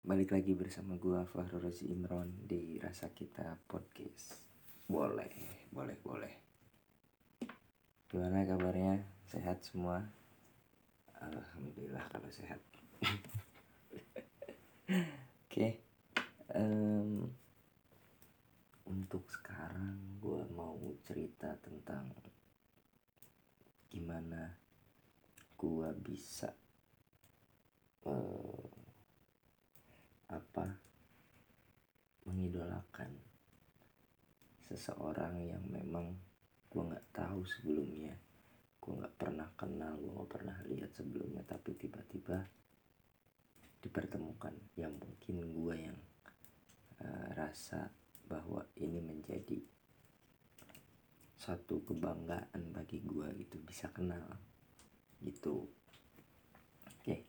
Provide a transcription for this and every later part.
Balik lagi bersama gua Fahru Rozi Imron di Rasa Kita Podcast. Boleh, boleh, boleh. Gimana kabarnya? Sehat semua? Alhamdulillah kalau sehat. Oke. em, untuk sekarang gua mau cerita tentang gimana gua bisa eh, apa mengidolakan seseorang yang memang gue nggak tahu sebelumnya. Gue nggak pernah kenal gue nggak pernah lihat sebelumnya tapi tiba-tiba dipertemukan. Ya mungkin gue yang uh, rasa bahwa ini menjadi satu kebanggaan bagi gue gitu bisa kenal. Gitu. Oke. Okay.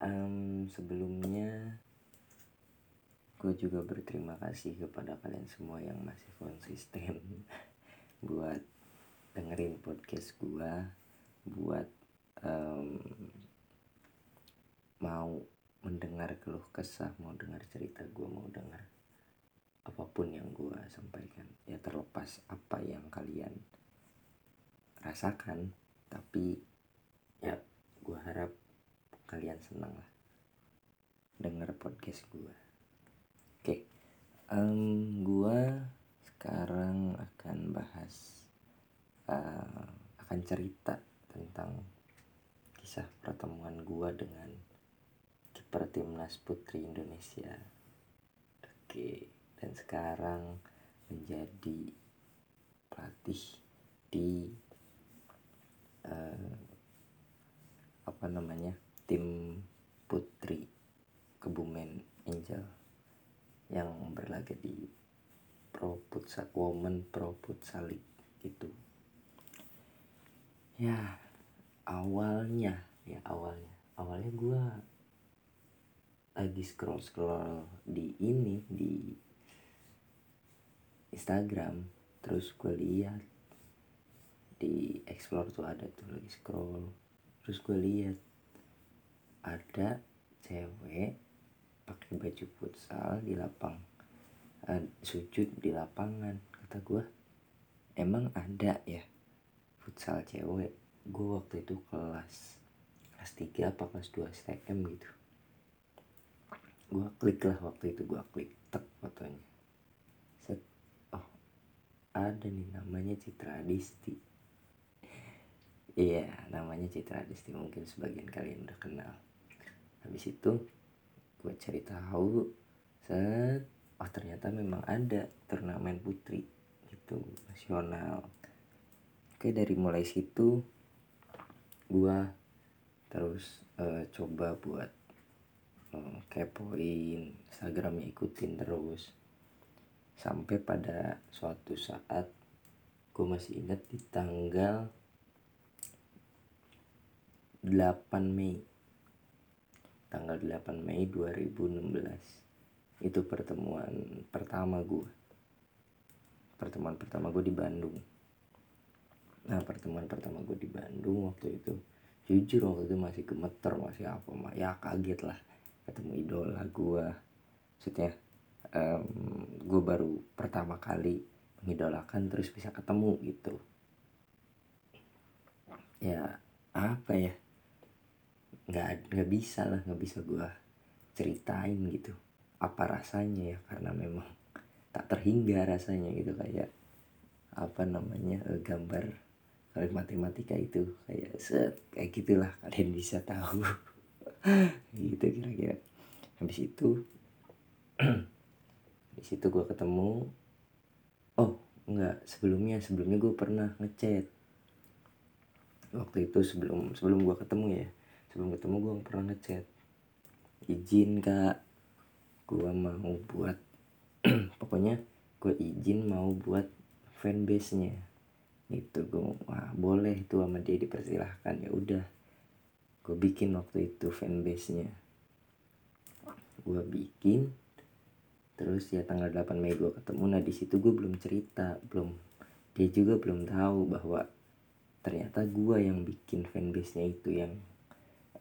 um, sebelumnya gue juga berterima kasih kepada kalian semua yang masih konsisten buat dengerin podcast gue buat um, mau mendengar keluh kesah mau dengar cerita gue mau dengar apa pun yang gue sampaikan. Ya terlepas apa yang kalian rasakan tapi ya gue harap kalian senang lah denger podcast gue um, gua sekarang akan bahas, uh, akan cerita tentang kisah pertemuan gua dengan kiper timnas putri Indonesia. Oke, dan sekarang menjadi pelatih di uh, apa namanya tim putri Kebumen Angel yang berlaga di Pro Futsal Women Pro Futsal League gitu. Ya awalnya ya awalnya. Awalnya gue lagi scroll scroll di ini di Instagram terus gue lihat di explore tuh ada tuh lagi scroll. Terus gue lihat ada cewek pakai baju futsal di lapang uh, sujud di lapangan kata gue emang ada ya futsal cewek. Gue waktu itu kelas kelas 3 apa kelas 2 STM gitu. Gue klik lah waktu itu gue klik tek fotonya. Set oh ada nih namanya Citra Adisti. Iya namanya Citra Adisti mungkin sebagian kalian udah kenal. Habis itu gue cari tahu set oh ternyata memang ada turnamen putri gitu nasional. Oke dari mulai situ gue terus uh, coba buat uh, kepoin Instagramnya ikutin terus. Sampai pada suatu saat gue masih ingat di tanggal 8 Mei. Tanggal 8 Mei 2016 itu pertemuan pertama gue pertemuan pertama gue di Bandung. Nah pertemuan pertama gue di Bandung waktu itu jujur waktu itu masih gemeter masih apa mah ya kaget lah. Ketemu idola gue maksudnya um, gue baru pertama kali mengidolakan terus bisa ketemu gitu. Ya apa ya? Nggak nggak bisa lah nggak bisa gue ceritain gitu apa rasanya ya? Karena memang tak terhingga rasanya gitu kayak apa namanya eh, gambar kalau matematika itu kayak set kayak gitulah kalian bisa tahu. Gitu kira-kira. Habis itu habis itu gue ketemu oh enggak sebelumnya sebelumnya gue pernah ngechat. Waktu itu sebelum sebelum gue ketemu ya sebelum ketemu gue pernah ngechat. Izin kak gue mau buat pokoknya gue izin mau buat fanbase nya itu gue wah boleh itu sama dia dipersilahkan ya udah. Gue bikin waktu itu fanbase nya gue bikin terus ya tanggal 8 Mei gue ketemu. Nah di situ gue belum cerita belum dia juga belum tahu bahwa ternyata gue yang bikin fanbase nya itu yang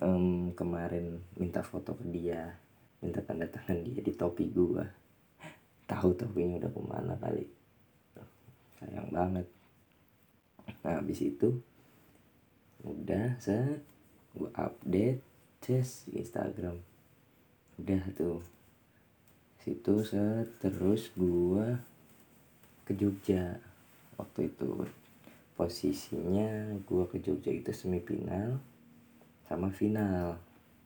um, kemarin minta foto ke dia minta tanda dan dia di topi gua. Tahu topinya udah ke mana kali. Sayang banget. Nah habis itu udah set. Gua update ces Instagram. Udah tuh. Situ set. Terus gua ke Jogja. Waktu itu posisinya gua ke Jogja itu semifinal sama final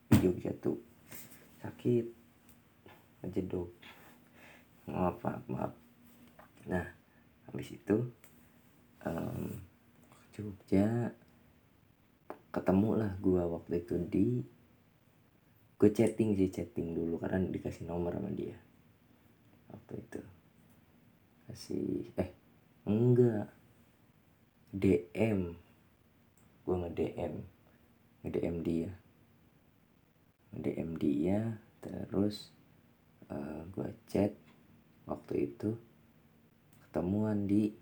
di Jogja tuh sakit ngejedok maaf maaf maaf. Nah habis itu um, Jogja ketemu lah gua waktu itu di gue chatting sih chatting dulu karena dikasih nomor sama dia. Waktu itu. Kasih eh enggak. DM gue nge DM nge DM dia DM dia terus uh, eh, gue chat waktu itu. Ketemuan di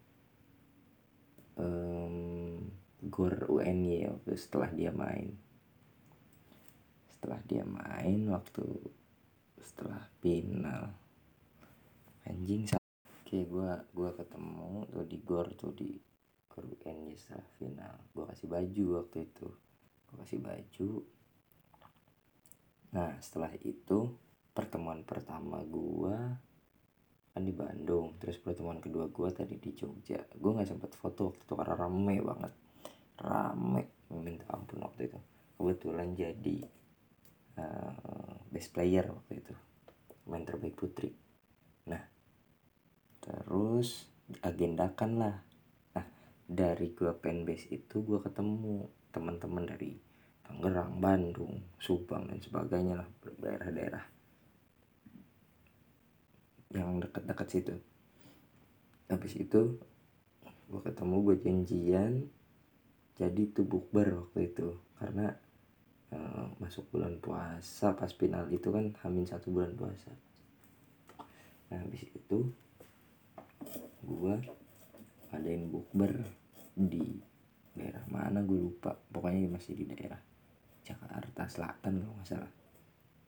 um, gor UNY waktu setelah dia main. Setelah dia main waktu setelah final. Anjing oke gue gua ketemu tuh di gor tuh di gor UNY setelah final. Gue kasih baju waktu itu. Gue kasih baju Nah setelah itu pertemuan pertama gue kan di Bandung terus pertemuan kedua gue tadi di Jogja. Gue nggak sempet foto waktu itu karena rame banget. Rame minta ampun waktu itu. Kebetulan jadi uh, best player waktu itu. Main terbaik putri. Nah terus agendakan lah. Nah dari gue fanbase itu gue ketemu teman-teman dari Tangerang, Bandung, Subang dan sebagainya lah daerah-daerah yang dekat-dekat situ. Habis itu gue ketemu gue janjian jadi itu bukber waktu itu karena uh, masuk bulan puasa pas final itu kan hamin satu bulan puasa. Nah habis itu gue adain bukber di daerah mana gue lupa pokoknya masih di daerah Jakarta Selatan kalau nggak salah.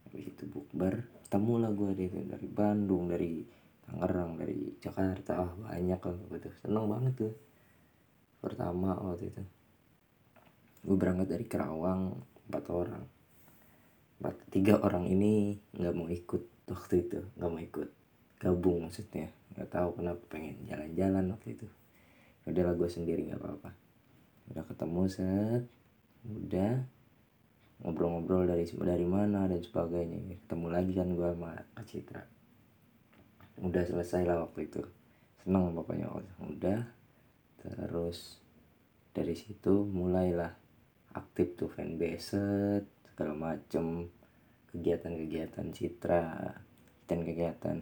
Habis itu bukber ketemu lah gue deh dari Bandung dari Tangerang dari Jakarta. Ah banyak lah gitu seneng banget tuh pertama waktu itu. Gue berangkat dari Kerawang empat orang. Empat tiga orang ini nggak mau ikut waktu itu nggak mau ikut. Gabung maksudnya. Nggak tahu kenapa pengen jalan-jalan waktu itu. Udahlah gue sendiri nggak apa-apa. Udah ketemu set udah ngobrol-ngobrol dari dari mana dan sebagainya. Ketemu lagi kan gue sama Kak Citra. Udah selesai lah waktu itu. Seneng pokoknya. Udah. Terus dari situ mulailah aktif tuh fanbase segala macem. Kegiatan-kegiatan Citra dan kegiatan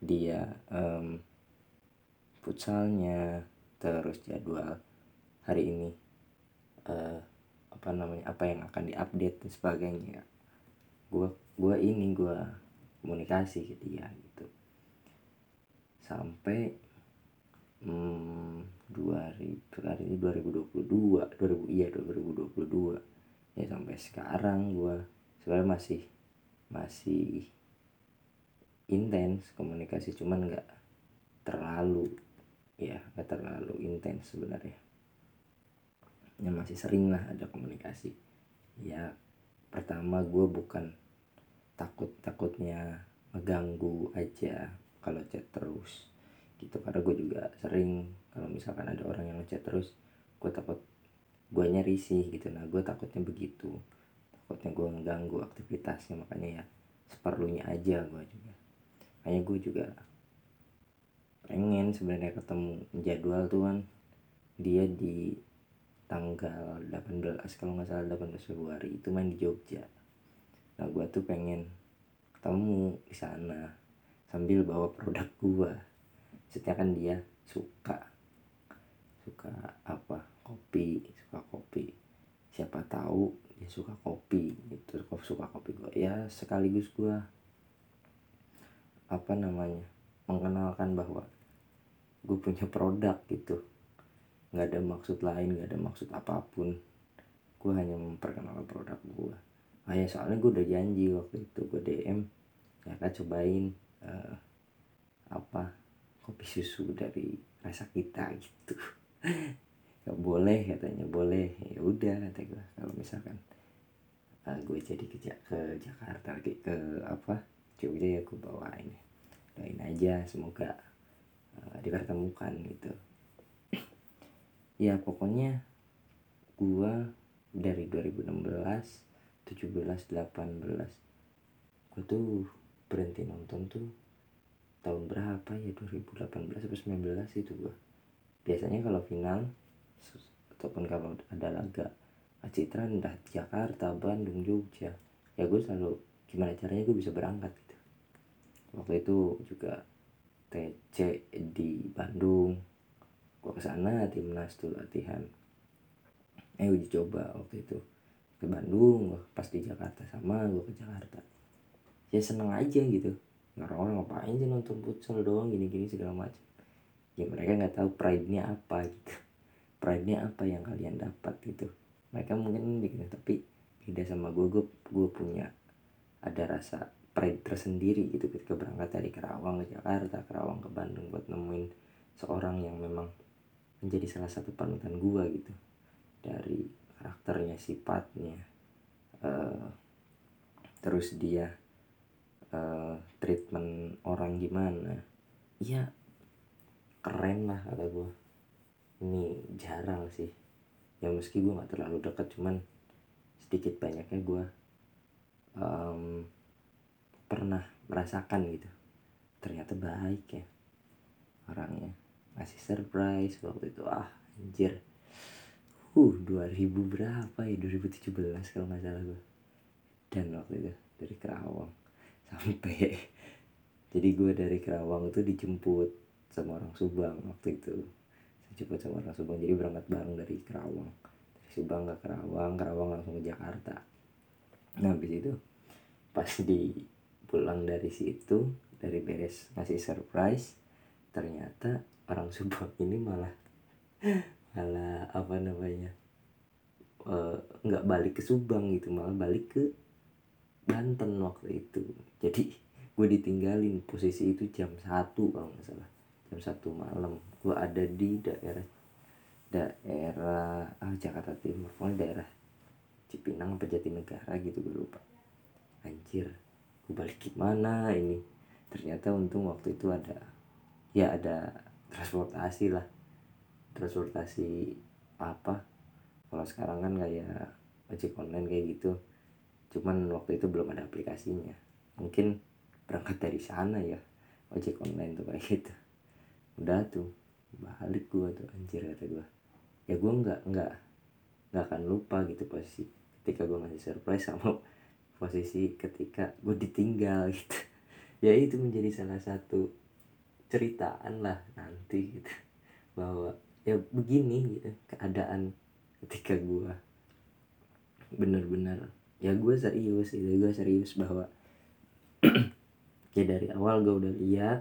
dia um, futsalnya terus jadwal hari ini uh, apa namanya apa yang akan diupdate dan sebagainya. Gue gue ini gue komunikasi ke dia gitu. Sampai hmm, 2000 hari ini 2022 2000 iya 2022 ya sampai sekarang gue sebenarnya masih masih intens komunikasi cuman nggak terlalu ya nggak terlalu intens sebenarnya ya masih sering lah ada komunikasi. Ya pertama gue bukan takut takutnya mengganggu aja kalau chat terus gitu. Karena gue juga sering kalau misalkan ada orang yang ngechat terus gue takut gue nyari sih gitu. Nah gue takutnya begitu. Takutnya gue mengganggu aktivitasnya makanya ya seperlunya aja gue juga. Makanya gue juga pengen sebenarnya ketemu jadwal tuh kan dia di tanggal 18 kalau nggak salah 18 Februari itu main di Jogja. Nah gue tuh pengen ketemu di sana sambil bawa produk gue maksudnya kan dia suka suka apa kopi suka kopi. Siapa tahu dia suka kopi itu suka kopi gue ya sekaligus gue apa namanya mengenalkan bahwa gue punya produk gitu nggak ada maksud lain nggak ada maksud apa pun. Gue hanya memperkenalkan produk gue ah ya soalnya gue udah janji waktu itu gue DM kakak cobain uh, apa kopi susu dari rasa kita gitu. Gak boleh katanya boleh. Ya udah kata gue kalau misalkan uh, gue jadi ke, ke Jakarta lagi ke apa Jogja ya gue bawain. Doain aja semoga uh, dipertemukan gitu ya pokoknya gue dari 2016 17 18 gue tuh berhenti nonton tuh tahun berapa ya 2018 atau 19 itu gua. Biasanya kalau final ataupun kalau ada laga Citra entah Jakarta Bandung Jogja ya gue selalu gimana caranya gue bisa berangkat gitu. Waktu itu juga TC di Bandung gue ke sana timnas tuh latihan. Eh uji coba waktu itu. Ke Bandung pas di Jakarta sama gue ke Jakarta. Ya seneng aja gitu. Orang-orang ngapain sih nonton futsal doang? Gini-gini segala macam ya mereka nggak tahu pride-nya apa gitu. Pride-nya apa yang kalian dapat gitu. Mereka mungkin bikin tapi beda sama gue gue gue punya ada rasa pride tersendiri gitu ketika berangkat dari Kerawang ke Jakarta Kerawang ke Bandung buat nemuin seorang yang memang menjadi salah satu panutan gue gitu. Dari karakternya sifatnya uh, terus dia uh, treatment orang gimana. Ya keren lah kata gue ini jarang sih. Ya meski gue nggak terlalu dekat cuman sedikit banyaknya gue um, pernah merasakan gitu. Ternyata baik ya orangnya masih surprise waktu itu. Ah anjir. Uh 2000 berapa ya? 2017 kalau nggak salah gue dan waktu itu dari Kerawang. Sampai jadi gue dari Kerawang itu dijemput sama orang Subang waktu itu. Saya jemput sama orang Subang. Jadi berangkat bareng dari Kerawang. Dari Subang ke Kerawang Kerawang langsung ke Jakarta. Nah habis itu pas di pulang dari situ dari beres ngasih surprise ternyata orang Subang ini malah malah apa namanya eh, nggak uh, balik ke Subang gitu malah balik ke Banten waktu itu. Jadi gue ditinggalin posisi itu jam satu kalau nggak salah jam satu malam. Gue ada di daerah daerah ah, Jakarta Timur. Pokoknya daerah Cipinang apa Jatinegara gitu gue lupa. Anjir gue balik gimana ini? Ternyata untung waktu itu ada ya ada transportasi lah. Transportasi apa? Kalau sekarang kan kayak ojek online kayak gitu. Cuman waktu itu belum ada aplikasinya. Mungkin berangkat dari sana ya ojek online tuh kayak gitu. Udah tuh balik gua tuh anjir kata gua. Ya gua nggak nggak nggak akan lupa gitu posisi ketika gua ngasih surprise sama posisi ketika gue ditinggal gitu. Ya itu menjadi salah satu ceritaan lah nanti gitu. Bahwa ya begini gitu keadaan ketika gue bener-bener ya gue serius gitu gue serius bahwa ya dari awal gue udah lihat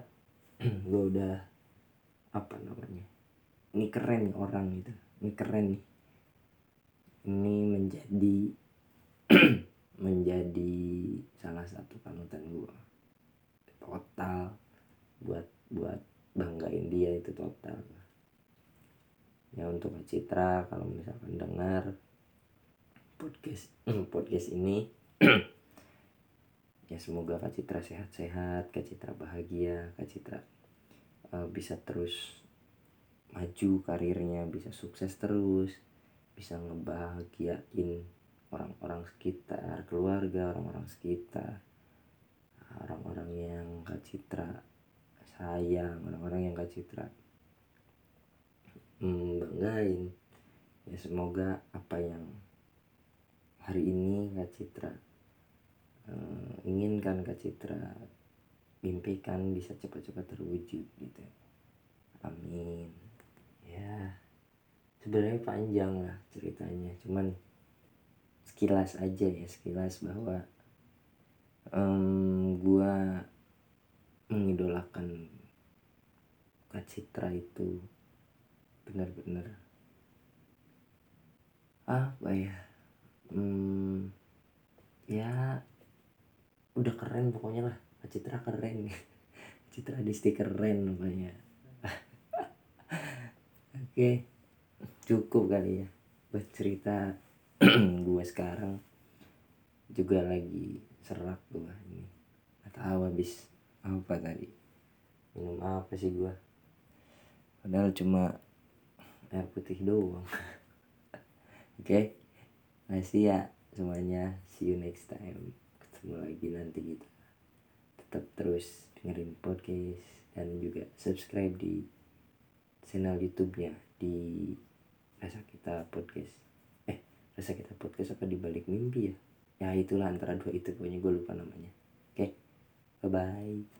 gue udah apa namanya ini keren nih orang gitu ini keren nih. Ini menjadi menjadi salah satu panutan gue total buat buat banggain dia itu total. Ya untuk Citra kalau misalkan dengar podcast podcast ini ya semoga Kak Citra sehat-sehat Kak Citra bahagia Kak Citra uh, bisa terus maju karirnya bisa sukses terus bisa ngebahagiain orang-orang sekitar keluarga orang-orang sekitar orang-orang yang Kak Citra sayang orang-orang yang Kak Citra. Hmm, banggain. Ya semoga apa yang hari ini Kak Citra uh, inginkan Kak Citra mimpikan bisa cepat-cepat terwujud gitu. Amin. Ya sebenarnya panjang lah ceritanya cuman sekilas aja ya sekilas bahwa um, gua mengidolakan Kak Citra itu. Benar-benar. Apa ya? Hmm, ya udah keren pokoknya lah. Citra keren. Citra Disti keren namanya oke cukup kali ya buat cerita gue sekarang. Juga lagi serak gue ini. Atau habis apa tadi? Minum apa sih gue padahal cuma air putih doang. Oke. Okay? masih ya semuanya. See you next time. Ketemu lagi nanti kita. Tetap terus dengerin podcast dan juga subscribe di channel YouTube-nya di rasa kita podcast. Eh rasa kita podcast apa di balik mimpi ya? Ya itulah antara dua itu. Pokoknya gue lupa namanya oke okay? bye bye